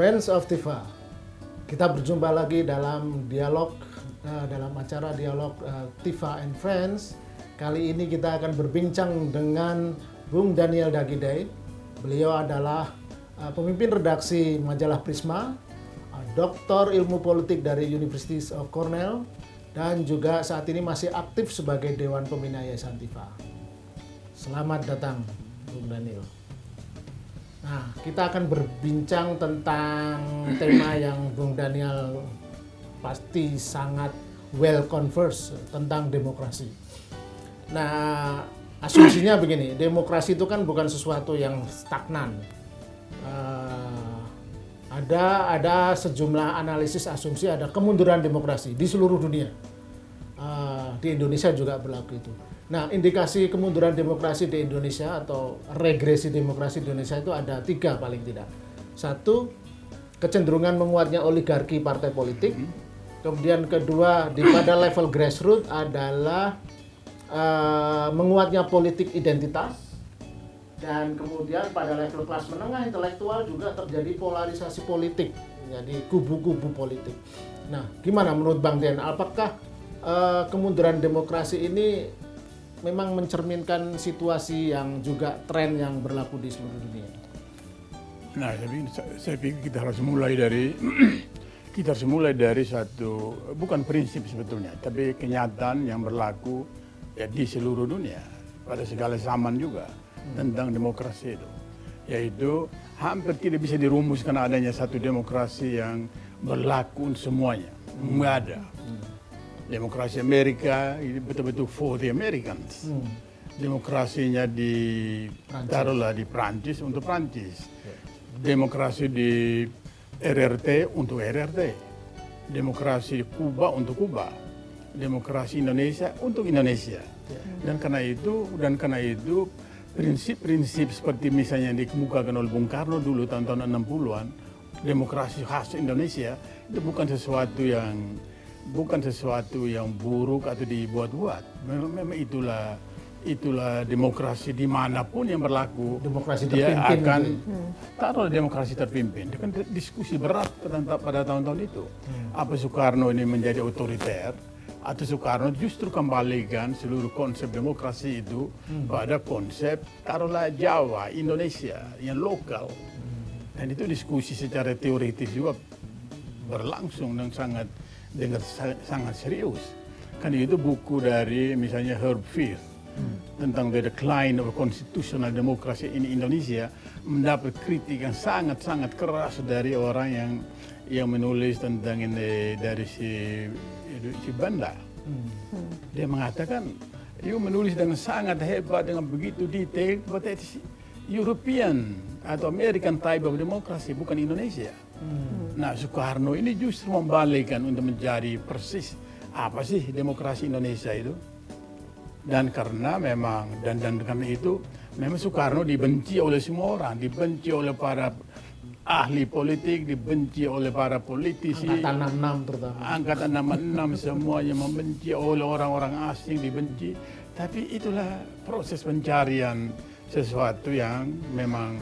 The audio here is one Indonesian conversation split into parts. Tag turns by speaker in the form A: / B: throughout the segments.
A: Friends of Tifa. Kita berjumpa lagi dalam dialog uh, dalam acara dialog uh, Tifa and Friends. Kali ini kita akan berbincang dengan Bung Daniel Dagidei. Beliau adalah uh, pemimpin redaksi majalah Prisma, uh, doktor ilmu politik dari University of Cornell, dan juga saat ini masih aktif sebagai Dewan Pembina Yayasan Tifa. Selamat datang, Bung Daniel. Nah, kita akan berbincang tentang tema yang Bung Daniel pasti sangat well conversed tentang demokrasi. Nah, asumsinya begini, demokrasi itu kan bukan sesuatu yang stagnan. Uh, ada ada sejumlah analisis asumsi ada kemunduran demokrasi di seluruh dunia. Uh, di Indonesia juga berlaku itu. Nah, indikasi kemunduran demokrasi di Indonesia atau regresi demokrasi di Indonesia itu ada tiga paling tidak. Satu, kecenderungan menguatnya oligarki partai politik. Hmm. Kemudian kedua, di pada level grassroots adalah uh, menguatnya politik identitas. Dan kemudian pada level kelas menengah intelektual juga terjadi polarisasi politik, jadi kubu-kubu politik. Nah, gimana menurut Bang Dian? Apakah uh, kemunduran demokrasi ini memang mencerminkan situasi yang juga tren yang berlaku di seluruh dunia.
B: Nah, jadi saya pikir kita harus mulai dari kita harus mulai dari satu bukan prinsip sebetulnya, tapi kenyataan yang berlaku ya di seluruh dunia pada segala zaman juga hmm. tentang demokrasi itu, yaitu hampir tidak bisa dirumuskan adanya satu demokrasi yang berlaku semuanya, nggak ada. Demokrasi Amerika ini betul-betul for the Americans. Hmm. Demokrasinya di taruhlah di Prancis untuk Prancis. Yeah. Demokrasi di RRT untuk RRT. Demokrasi Kuba untuk Kuba. Demokrasi Indonesia untuk Indonesia. Yeah. Dan karena itu dan karena itu prinsip-prinsip seperti misalnya yang dikemukakan oleh Bung Karno dulu tahun-tahun 60-an, demokrasi khas Indonesia itu bukan sesuatu yang bukan sesuatu yang buruk atau dibuat-buat. Memang, memang itulah itulah demokrasi di mana pun yang berlaku.
A: Demokrasi
B: dia akan hmm. taruh demokrasi terpimpin. Dia kan diskusi berat pada, pada tahun-tahun itu. Hmm. Apa Soekarno ini menjadi otoriter atau Soekarno justru kembalikan seluruh konsep demokrasi itu hmm. pada konsep taruhlah Jawa, Indonesia yang lokal. Hmm. Dan itu diskusi secara teoritis juga berlangsung dan sangat dengan sangat serius. Kan itu buku dari misalnya Herb hmm. tentang the decline of constitutional democracy in Indonesia mendapat kritik yang sangat-sangat keras dari orang yang yang menulis tentang ini dari si si Banda. Hmm. Dia mengatakan, dia menulis dengan sangat hebat dengan begitu detail, but it's European atau American type of democracy bukan Indonesia. Hmm. Nah Soekarno ini justru membalikkan untuk menjadi persis apa sih demokrasi Indonesia itu. Dan karena memang dan dan karena itu memang Soekarno dibenci oleh semua orang, dibenci oleh para ahli politik, dibenci oleh para politisi.
A: Angkatan 66 terutama.
B: Angkatan 66 semuanya membenci oleh orang-orang asing dibenci. Tapi itulah proses pencarian sesuatu yang memang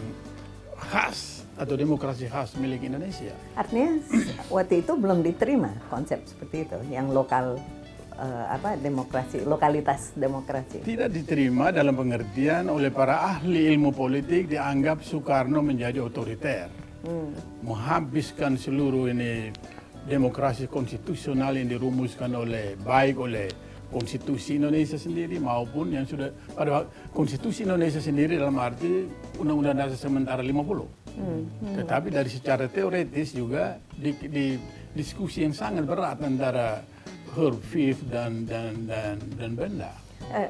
B: khas atau demokrasi khas milik Indonesia.
C: Artinya waktu itu belum diterima konsep seperti itu, yang lokal uh, apa demokrasi, lokalitas demokrasi.
B: Tidak diterima dalam pengertian oleh para ahli ilmu politik dianggap Soekarno menjadi otoriter, hmm. menghabiskan seluruh ini demokrasi konstitusional yang dirumuskan oleh baik oleh konstitusi Indonesia sendiri maupun yang sudah pada konstitusi Indonesia sendiri dalam arti undang-undang dasar sementara 50 Hmm. Tetapi dari secara teoritis juga di, di diskusi yang sangat berat antara Herb Fifth dan dan dan dan Benda.
C: Uh,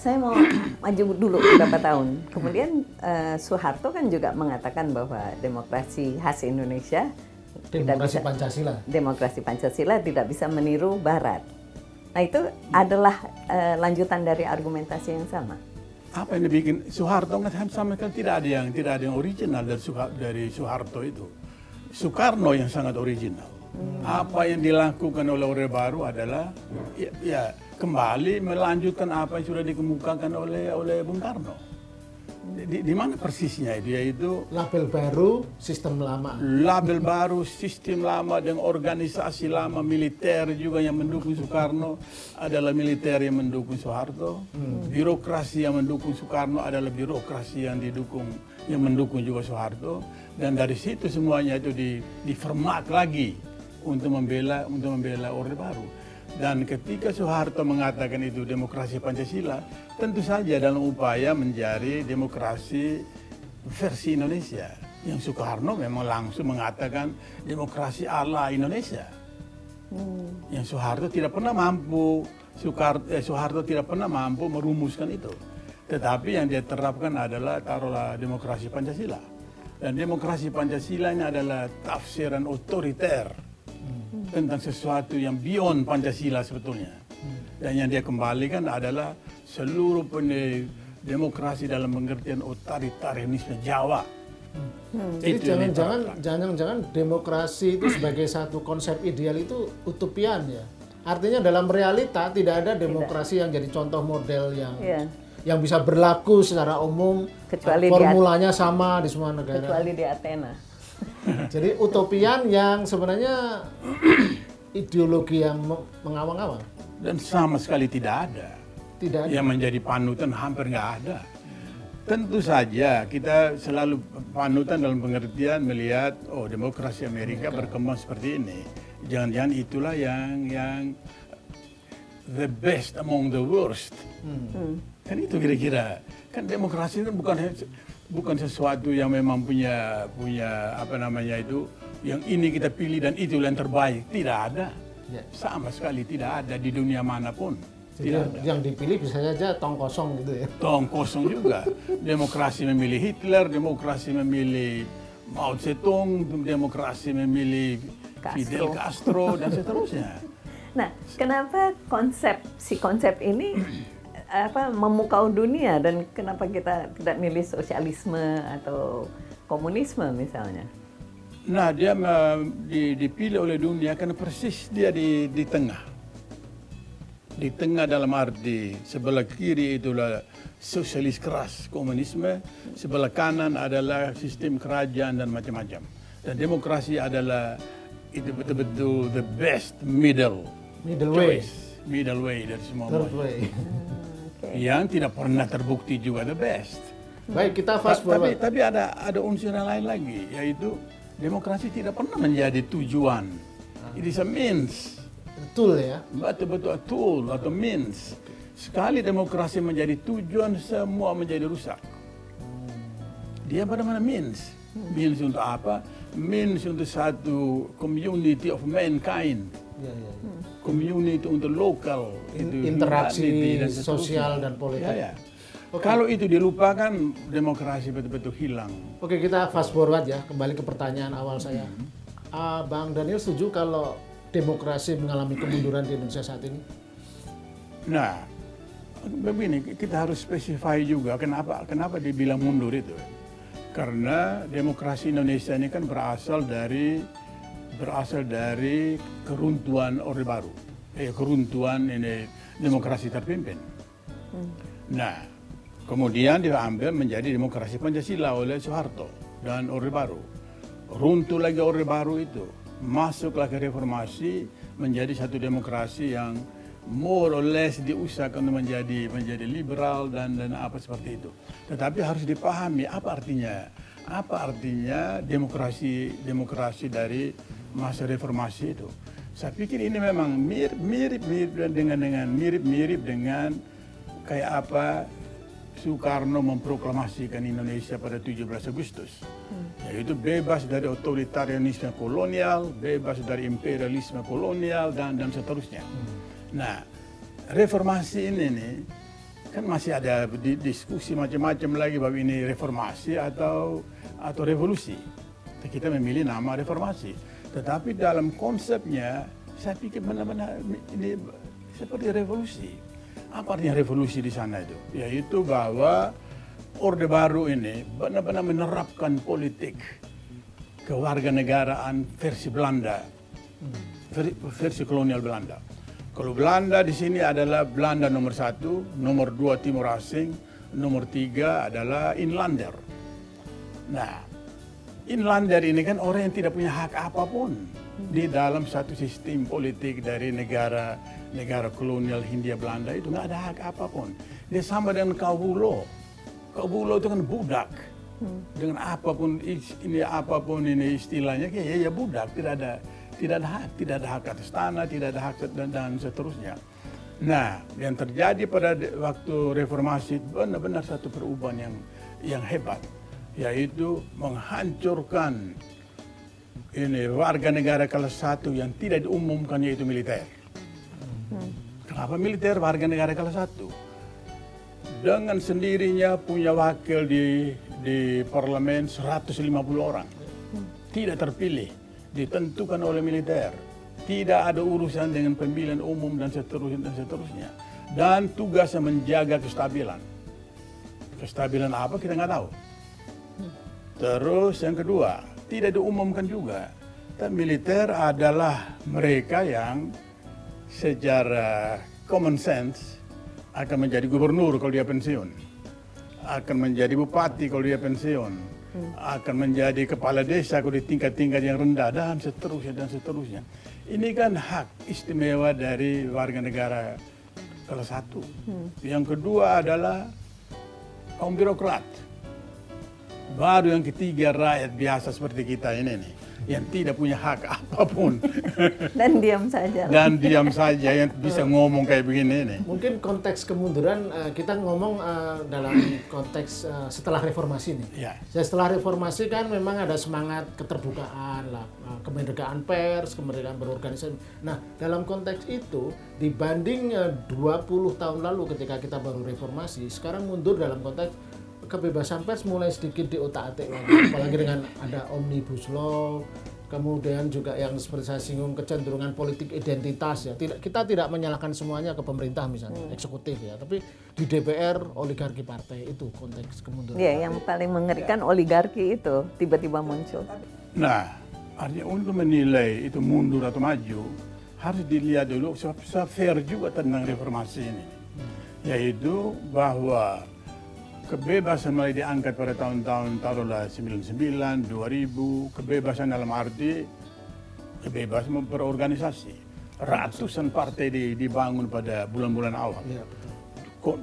C: saya mau maju dulu beberapa tahun. Kemudian uh, Soeharto kan juga mengatakan bahwa demokrasi khas Indonesia
A: demokrasi bisa, Pancasila.
C: Demokrasi Pancasila tidak bisa meniru Barat. Nah itu adalah uh, lanjutan dari argumentasi yang sama
B: apa yang dibikin Soeharto kan sama kan tidak ada yang tidak ada yang original dari Soeharto, dari Soeharto itu. Soekarno yang sangat original. Hmm. Apa yang dilakukan oleh Orde Baru adalah ya, ya kembali melanjutkan apa yang sudah dikemukakan oleh oleh Bung Karno. Di, di mana persisnya itu yaitu
A: Label baru, sistem lama.
B: label baru, sistem lama dan organisasi lama militer juga yang mendukung Soekarno adalah militer yang mendukung Soeharto. Birokrasi yang mendukung Soekarno adalah birokrasi yang didukung yang mendukung juga Soeharto. Dan dari situ semuanya itu di, diformat lagi untuk membela untuk membela Orde Baru. Dan ketika Soeharto mengatakan itu demokrasi Pancasila, tentu saja dalam upaya menjadi demokrasi versi Indonesia. Yang Soekarno memang langsung mengatakan demokrasi ala Indonesia. Yang Soeharto tidak pernah mampu, Soekarno, eh, Soeharto tidak pernah mampu merumuskan itu. Tetapi yang dia terapkan adalah taruhlah demokrasi Pancasila. Dan demokrasi Pancasila ini adalah tafsiran otoriter tentang sesuatu yang beyond Pancasila sebetulnya. Dan yang dia kembalikan adalah seluruh demokrasi dalam pengertian otoritarianisme Jawa.
A: Jadi
B: Itu yang
A: jangan-jangan jangan-jangan demokrasi itu sebagai satu konsep ideal itu utopian ya. Artinya dalam realita tidak ada demokrasi yang jadi contoh model yang
C: Iya.
A: yang bisa berlaku secara umum.
C: Kecuali di-
A: formulanya sama di semua negara.
C: Kecuali di Athena.
A: Jadi utopian yang sebenarnya ideologi yang me- mengawang-awang.
B: Dan sama sekali tidak ada.
A: Tidak ada.
B: yang menjadi panutan hampir nggak ada. Tentu saja kita selalu panutan dalam pengertian melihat oh demokrasi Amerika berkembang seperti ini. Jangan-jangan itulah yang yang the best among the worst. Kan itu kira-kira. Kan demokrasi itu bukan bukan sesuatu yang memang punya punya apa namanya itu yang ini kita pilih dan itu yang terbaik. Tidak ada.
A: Ya.
B: Sama sekali tidak ada di dunia mana pun.
A: Jadi
B: Tidak
A: yang,
B: ada.
A: yang dipilih bisa saja tong kosong gitu ya.
B: Tong kosong juga. Demokrasi memilih Hitler, demokrasi memilih Mao Zedong, demokrasi memilih
C: Castro.
B: Fidel Castro dan seterusnya.
C: Nah, kenapa konsep si konsep ini apa memukau dunia dan kenapa kita tidak milih sosialisme atau komunisme misalnya?
B: Nah, dia eh, di- dipilih oleh dunia karena persis dia di, di tengah. Di tengah dalam arti sebelah kiri itulah sosialis keras komunisme, sebelah kanan adalah sistem kerajaan dan macam-macam. Dan demokrasi adalah itu betul-betul the best middle
A: Middle way,
B: choice, middle way dari semua.
A: third way.
B: Yang tidak pernah terbukti juga the best.
A: Baik, kita
B: Ta-
A: fast
B: tapi
A: forward.
B: tapi ada ada unsur yang lain lagi yaitu demokrasi tidak pernah menjadi tujuan. It is a means.
A: Betul ya.
B: Betul-betul a tool atau means. Sekali demokrasi menjadi tujuan semua menjadi rusak. Dia pada-mana means. Means untuk apa? Means untuk satu community of mankind.
A: Ya, ya, ya.
B: Community untuk lokal. Itu
A: interaksi
B: dan
A: sosial dan politik.
B: Ya, ya. Kalau itu dilupakan, demokrasi betul-betul hilang.
A: Oke, kita fast forward ya, kembali ke pertanyaan awal saya. Ah, Bang Daniel setuju kalau demokrasi mengalami kemunduran di Indonesia saat ini?
B: Nah, begini kita harus spesify juga kenapa kenapa dibilang mundur itu. Karena demokrasi Indonesia ini kan berasal dari berasal dari keruntuhan Orde Baru, eh, keruntuhan ini demokrasi terpimpin. Nah, kemudian diambil menjadi demokrasi Pancasila oleh Soeharto dan Orde Baru. Runtuh lagi Orde Baru itu, masuklah ke reformasi menjadi satu demokrasi yang more or less diusahakan untuk menjadi menjadi liberal dan dan apa seperti itu. Tetapi harus dipahami apa artinya apa artinya demokrasi demokrasi dari masa reformasi itu. Saya pikir ini memang mirip mirip mirip dengan dengan mirip mirip dengan kayak apa Soekarno memproklamasikan Indonesia pada 17 Agustus. Yaitu bebas dari otoritarianisme kolonial, bebas dari imperialisme kolonial, dan, dan seterusnya. Nah, reformasi ini nih, kan masih ada di- diskusi macam-macam lagi bahwa ini reformasi atau atau revolusi. Kita memilih nama reformasi. Tetapi dalam konsepnya, saya pikir benar-benar ini seperti revolusi. Apa artinya revolusi di sana itu? Yaitu bahwa Orde Baru ini benar-benar menerapkan politik kewarganegaraan versi Belanda, versi, kolonial Belanda. Kalau Belanda di sini adalah Belanda nomor satu, nomor dua Timur Asing, nomor tiga adalah inlander. Nah, inlander ini kan orang yang tidak punya hak apa pun di dalam satu sistem politik dari negara negara kolonial Hindia Belanda itu nggak ada hak apa pun. Dia sama dengan kaubulo. Kaubulo itu kan budak. Dengan apa pun ini apa pun ini istilahnya kayak ya, ya budak tidak ada tidak ada hak tidak ada hak atas tanah tidak ada hak dan, dan seterusnya. Nah, yang terjadi pada waktu reformasi benar-benar satu perubahan yang yang hebat, yaitu menghancurkan ini warga negara kelas satu yang tidak diumumkan yaitu militer. Hmm. Kenapa militer warga negara kelas satu? Dengan sendirinya punya wakil di di parlemen 150 orang. Tidak terpilih, ditentukan oleh militer. Tidak ada urusan dengan pemilihan umum dan seterusnya dan seterusnya. Dan tugasnya menjaga kestabilan. Kestabilan apa kita nggak tahu. Terus yang kedua, tidak diumumkan juga. Dan militer adalah mereka yang secara common sense akan menjadi gubernur kalau dia pensiun, akan menjadi bupati kalau dia pensiun, hmm. akan menjadi kepala desa kalau di tingkat-tingkat yang rendah dan seterusnya dan seterusnya. Ini kan hak istimewa dari warga negara kelas satu. Hmm. Yang kedua adalah kaum birokrat Baru yang ketiga rakyat biasa seperti kita ini nih yang tidak punya hak apa pun.
C: Dan diam saja.
B: Dan diam saja yang bisa ngomong kayak begini nih.
A: Mungkin konteks kemunduran uh, kita ngomong uh, dalam konteks uh, setelah reformasi nih. Ya. setelah reformasi kan memang ada semangat keterbukaan lah uh, kemerdekaan pers kemerdekaan berorganisasi. Nah dalam konteks itu dibanding uh, 20 tahun lalu ketika kita baru reformasi sekarang mundur dalam konteks kebebasan pers mulai sedikit diotak-atik lagi apalagi dengan ada omnibus law kemudian juga yang seperti saya singgung kecenderungan politik identitas ya tidak kita tidak menyalahkan semuanya ke pemerintah misalnya hmm. eksekutif ya tapi di DPR oligarki partai itu konteks kemunduran
C: ya yang paling mengerikan ya. oligarki itu tiba-tiba muncul
B: nah artinya untuk menilai itu mundur atau maju harus dilihat dulu fair juga tentang reformasi ini hmm. yaitu bahwa kebebasan mulai diangkat pada tahun-tahun taruhlah 99, 2000, kebebasan dalam arti kebebasan berorganisasi. Ratusan partai di, dibangun pada bulan-bulan awal. Ya, betul.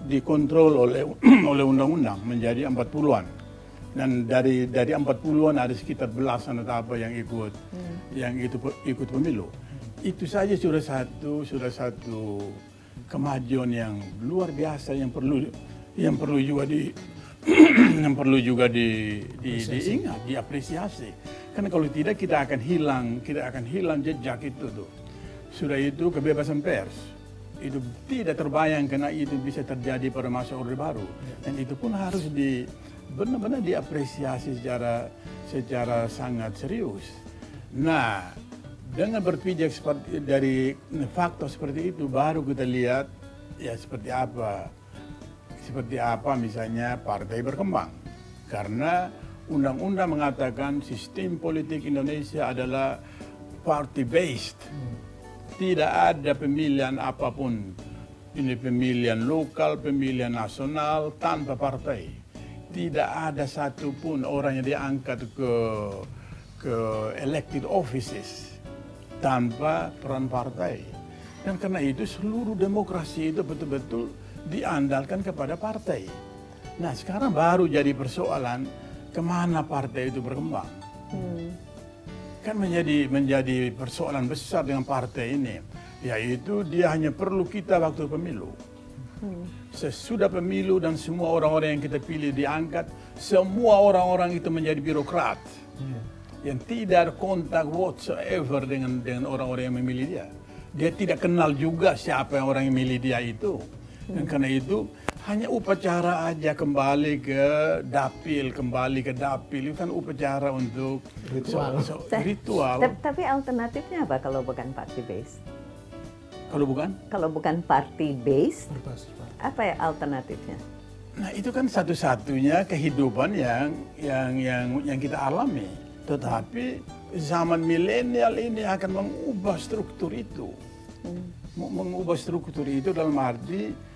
B: Dikontrol oleh oleh undang-undang menjadi 40-an. Dan dari dari 40-an ada sekitar belasan atau apa yang ikut hmm. yang itu ikut pemilu. Itu saja sudah satu sudah satu kemajuan yang luar biasa yang perlu yang perlu juga di yang perlu juga di, di, diingat, diapresiasi. Karena kalau tidak kita akan hilang, kita akan hilang jejak itu tuh. Sudah itu kebebasan pers itu tidak terbayang karena itu bisa terjadi pada masa Orde Baru dan itu pun harus di benar-benar diapresiasi secara secara sangat serius. Nah, dengan berpijak seperti dari faktor seperti itu baru kita lihat ya seperti apa seperti apa misalnya partai berkembang. Karena undang-undang mengatakan sistem politik Indonesia adalah party based. Tidak ada pemilihan apa pun. Ini pemilihan lokal, pemilihan nasional tanpa partai. Tidak ada satupun orang yang diangkat ke ke elected offices tanpa peran partai. Dan karena itu seluruh demokrasi itu betul-betul diandalkan kepada partai. Nah sekarang baru jadi persoalan ke mana partai itu berkembang. Hmm. Kan menjadi menjadi persoalan besar dengan partai ini, yaitu dia hanya perlu kita waktu pemilu. Hmm. Sesudah pemilu dan semua orang-orang yang kita pilih diangkat, semua orang-orang itu menjadi birokrat. Hmm. Yang tidak ada kontak whatsoever dengan dengan orang-orang yang memilih dia. Dia tidak kenal juga siapa yang orang yang memilih dia itu. Dan karena itu hanya upacara aja kembali ke dapil, kembali ke dapil itu kan upacara untuk
A: ritual.
B: So, so, ritual.
C: Tapi alternatifnya apa kalau bukan party based?
B: Kalau bukan?
C: Kalau bukan party based, apa ya alternatifnya?
B: Nah itu kan satu-satunya kehidupan yang yang yang yang kita alami. Tetapi zaman milenial ini akan mengubah struktur itu. Hmm. Mengubah struktur itu dalam arti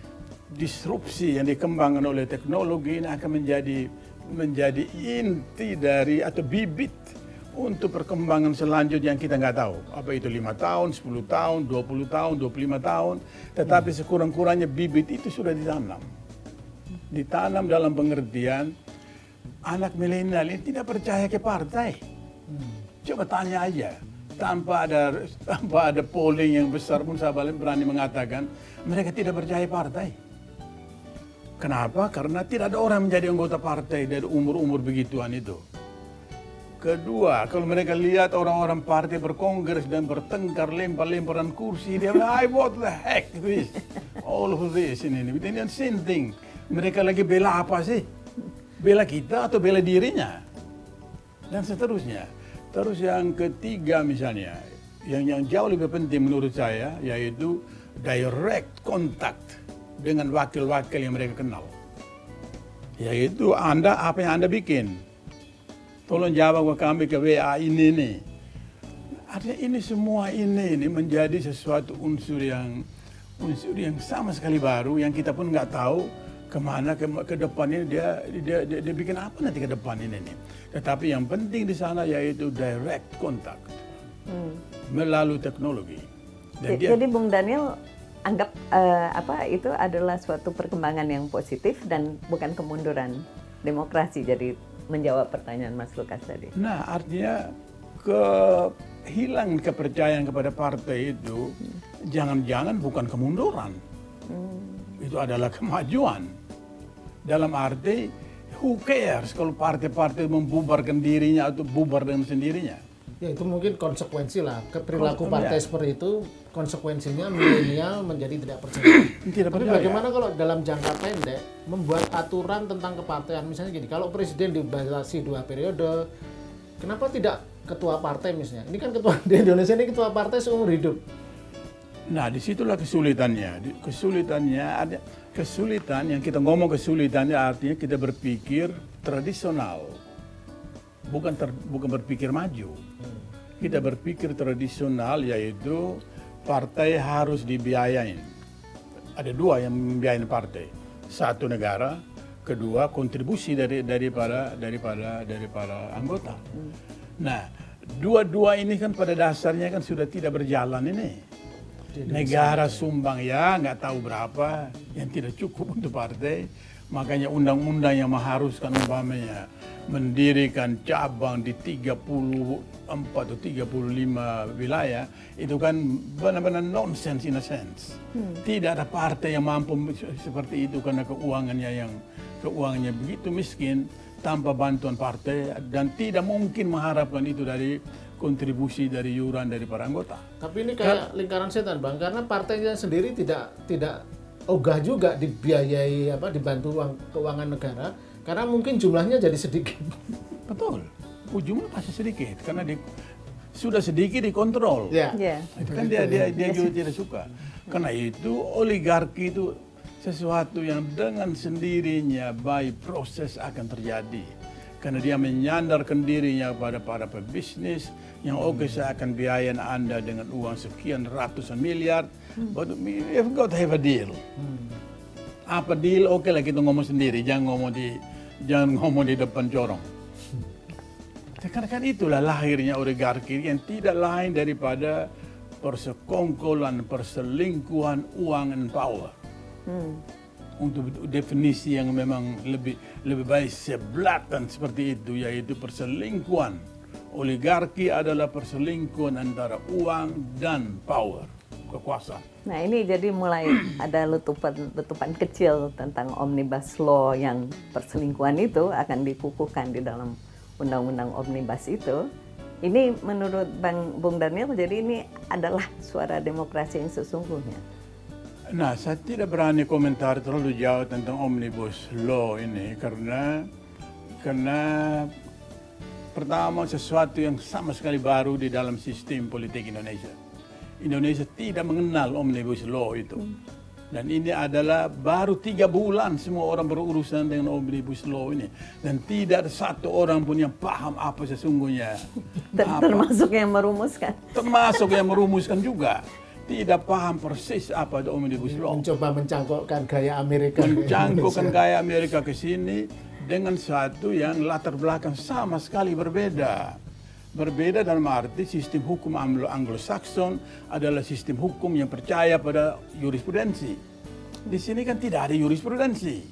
B: disrupsi yang dikembangkan oleh teknologi ini akan menjadi menjadi inti dari atau bibit untuk perkembangan selanjutnya yang kita nggak tahu. Apa itu lima tahun, 10 tahun, 20 tahun, 25 tahun. Tetapi sekurang-kurangnya bibit itu sudah ditanam. Ditanam dalam pengertian anak milenial ini tidak percaya ke partai. Coba tanya aja. Tanpa ada tanpa ada polling yang besar pun saya berani mengatakan mereka tidak percaya partai. Kenapa? Karena tidak ada orang menjadi anggota partai dari umur-umur begituan itu. Kedua, kalau mereka lihat orang-orang partai berkongres dan bertengkar lempar-lemparan kursi, dia bilang, I what the heck this? All of this ini, ini. Ini same thing. Mereka lagi bela apa sih? Bela kita atau bela dirinya? Dan seterusnya. Terus yang ketiga misalnya, yang yang jauh lebih penting menurut saya, yaitu direct contact dengan wakil-wakil yang mereka kenal. Yaitu Anda, apa yang Anda bikin. Tolong jawab ke kami ke WA ini nih. Artinya ini semua ini, ini menjadi sesuatu unsur yang unsur yang sama sekali baru yang kita pun nggak tahu ke mana ke, ke depan ini dia, dia, dia dia bikin apa nanti ke depan ini nih. Tetapi yang penting di sana yaitu direct contact hmm. melalui teknologi.
C: Dan Jadi dia, Bung Daniel anggap uh, apa itu adalah suatu perkembangan yang positif dan bukan kemunduran demokrasi. Jadi menjawab pertanyaan Mas Lukas tadi.
B: Nah, artinya ke hilang kepercayaan kepada partai itu jangan-jangan bukan kemunduran. Hmm. Itu adalah kemajuan. Dalam arti who cares kalau partai-partai membubarkan dirinya atau bubar dengan sendirinya.
A: Ya itu mungkin konsekuensi lah perilaku partai ya. seperti itu konsekuensinya milenial menjadi tidak percaya. tidak Tapi bagaimana kalau dalam jangka pendek membuat aturan tentang kepartean misalnya gini kalau presiden dibatasi dua periode kenapa tidak ketua partai misalnya ini kan ketua di Indonesia ini ketua partai seumur hidup.
B: Nah di situlah kesulitannya kesulitannya ada kesulitan yang kita ngomong kesulitannya artinya kita berpikir tradisional bukan ter, bukan berpikir maju. Kita berpikir tradisional yaitu partai harus dibiayain. Ada dua yang membiayai partai. Satu negara, kedua kontribusi dari daripada daripada daripada anggota. Nah, dua-dua ini kan pada dasarnya kan sudah tidak berjalan ini. Negara sumbang ya nggak tahu berapa yang tidak cukup untuk partai Makanya undang-undang yang mengharuskan umpamanya mendirikan cabang di 34 atau 35 wilayah itu kan benar-benar nonsense in a sense. Hmm. Tidak ada partai yang mampu seperti itu karena keuangannya yang keuangannya begitu miskin tanpa bantuan partai dan tidak mungkin mengharapkan itu dari kontribusi dari yuran dari para anggota.
A: Tapi ini kayak Kar lingkaran setan bang, karena partainya sendiri tidak tidak ogah juga dibiayai apa dibantu uang keuangan negara karena mungkin jumlahnya jadi sedikit.
B: Betul. Ujungnya pasti sedikit karena di, sudah sedikit dikontrol.
A: Ya. Yeah.
B: Itu kan dia dia dia juga tidak suka. Karena itu oligarki itu sesuatu yang dengan sendirinya by proses akan terjadi. Karena dia menyandarkan dirinya pada para pebisnis yang oke okay, saya akan biayain Anda dengan uang sekian ratusan miliar But you've got to have a deal. Hmm. Apa deal? Oke okay lah kita ngomong sendiri, jangan ngomong di jangan ngomong di depan corong. Karena kan itulah lahirnya oligarki yang tidak lain daripada persekongkolan, perselingkuhan uang dan power. Hmm. Untuk definisi yang memang lebih lebih baik sebelatan seperti itu yaitu perselingkuhan. Oligarki adalah perselingkuhan antara uang dan power kekuasaan.
C: Nah ini jadi mulai ada letupan-letupan kecil tentang omnibus law yang perselingkuhan itu akan dikukuhkan di dalam undang-undang omnibus itu. Ini menurut Bang Bung Daniel, jadi ini adalah suara demokrasi yang sesungguhnya.
B: Nah, saya tidak berani komentar terlalu jauh tentang omnibus law ini karena karena pertama sesuatu yang sama sekali baru di dalam sistem politik Indonesia Indonesia tidak mengenal omnibus law itu. Dan ini adalah baru tiga bulan semua orang berurusan dengan omnibus law ini. Dan tidak ada satu orang pun yang paham apa sesungguhnya.
C: Ter apa. Termasuk yang merumuskan.
B: Termasuk yang merumuskan juga. tidak paham persis apa itu omnibus law.
A: Mencoba mencangkokkan gaya Amerika.
B: Mencangkokkan gaya Amerika ke sini dengan satu yang latar belakang sama sekali berbeda. Berbeda dalam arti sistem hukum Anglo-Saxon adalah sistem hukum yang percaya pada jurisprudensi. Di sini kan tidak ada jurisprudensi.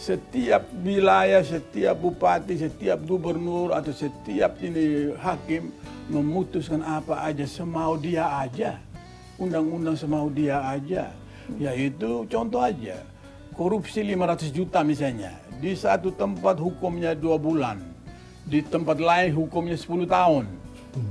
B: Setiap wilayah, setiap bupati, setiap gubernur atau setiap ini hakim memutuskan apa aja semau dia aja. Undang-undang semau dia aja. Yaitu contoh aja, korupsi 500 juta misalnya. Di satu tempat hukumnya dua bulan. Di tempat lain hukumnya 10 tahun.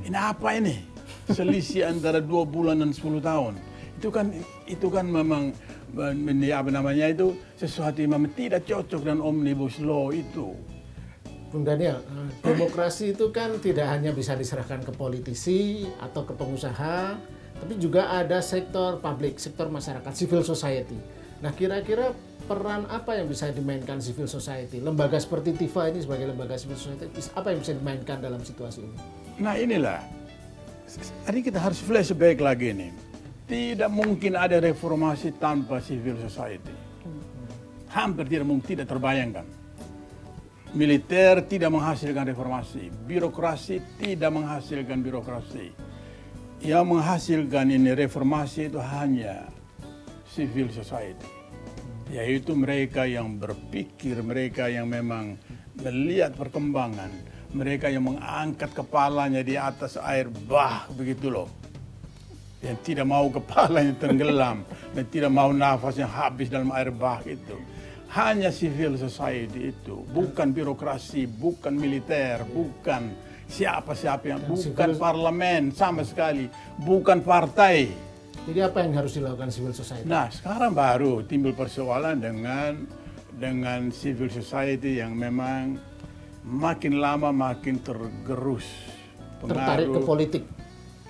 B: Ini apa ini? Selisih antara dua bulan dan 10 tahun. Itu kan itu kan memang apa namanya itu sesuatu yang memang tidak cocok dengan omnibus law itu.
A: Bung Daniel, eh, demokrasi itu kan tidak hanya bisa diserahkan ke politisi atau ke pengusaha, tapi juga ada sektor publik, sektor masyarakat, civil society. Nah, kira-kira peran apa yang bisa dimainkan civil society? Lembaga seperti TIFA ini sebagai lembaga civil society, apa yang bisa dimainkan dalam situasi ini?
B: Nah, inilah. Hari kita harus flashback lagi nih tidak mungkin ada reformasi tanpa civil society. Hampir tidak mungkin, tidak terbayangkan. Militer tidak menghasilkan reformasi, birokrasi tidak menghasilkan birokrasi. Yang menghasilkan ini reformasi itu hanya civil society. Yaitu mereka yang berpikir, mereka yang memang melihat perkembangan, mereka yang mengangkat kepalanya di atas air bah begitu loh yang tidak mau kepalanya tenggelam dan tidak mau nafasnya habis dalam air bah itu. Hanya civil society itu, bukan birokrasi, bukan militer, bukan siapa-siapa yang, bukan parlemen sama sekali, bukan partai.
A: Jadi apa yang harus dilakukan civil society?
B: Nah, sekarang baru timbul persoalan dengan dengan civil society yang memang makin lama makin tergerus.
A: Tertarik ke politik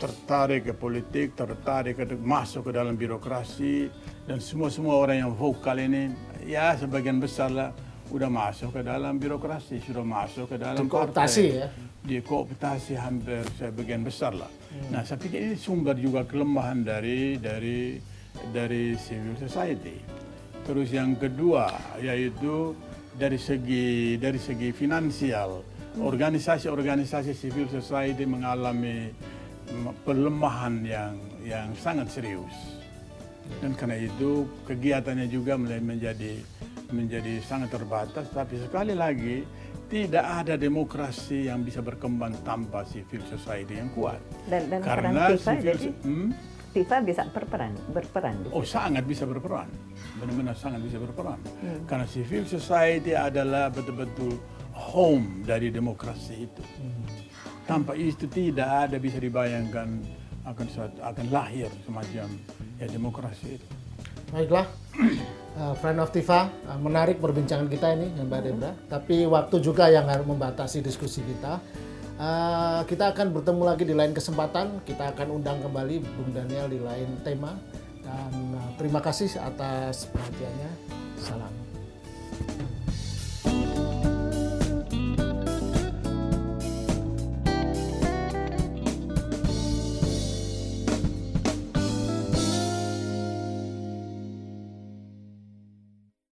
B: tertarik ke politik, tertarik ke masuk ke dalam birokrasi dan semua-semua orang yang vokal ini ya sebagian besar lah udah masuk ke dalam birokrasi, sudah masuk ke dalam
A: kooptasi ya.
B: Di kooptasi hampir sebagian besar lah. Hmm. Nah, saya pikir ini sumber juga kelemahan dari dari dari civil society. Terus yang kedua yaitu dari segi dari segi finansial, hmm. organisasi-organisasi civil society mengalami pelemahan yang yang sangat serius dan karena itu kegiatannya juga mulai menjadi menjadi sangat terbatas tapi sekali lagi tidak ada demokrasi yang bisa berkembang tanpa civil society yang kuat.
C: Dan, dan karena FIFA civil jadi, hmm? FIFA bisa berperan berperan
B: oh sangat bisa berperan. Benar-benar sangat bisa berperan. Hmm. karena civil society adalah betul-betul home dari demokrasi itu. Hmm. Tanpa itu tidak ada bisa dibayangkan akan akan lahir semacam ya demokrasi itu.
A: Baiklah, uh, friend of Tifa, uh, menarik perbincangan kita ini dengan Mbak Debra. Tapi waktu juga yang harus membatasi diskusi kita. Uh, kita akan bertemu lagi di lain kesempatan. Kita akan undang kembali Bung Daniel di lain tema. Dan uh, terima kasih atas perhatiannya. Salam.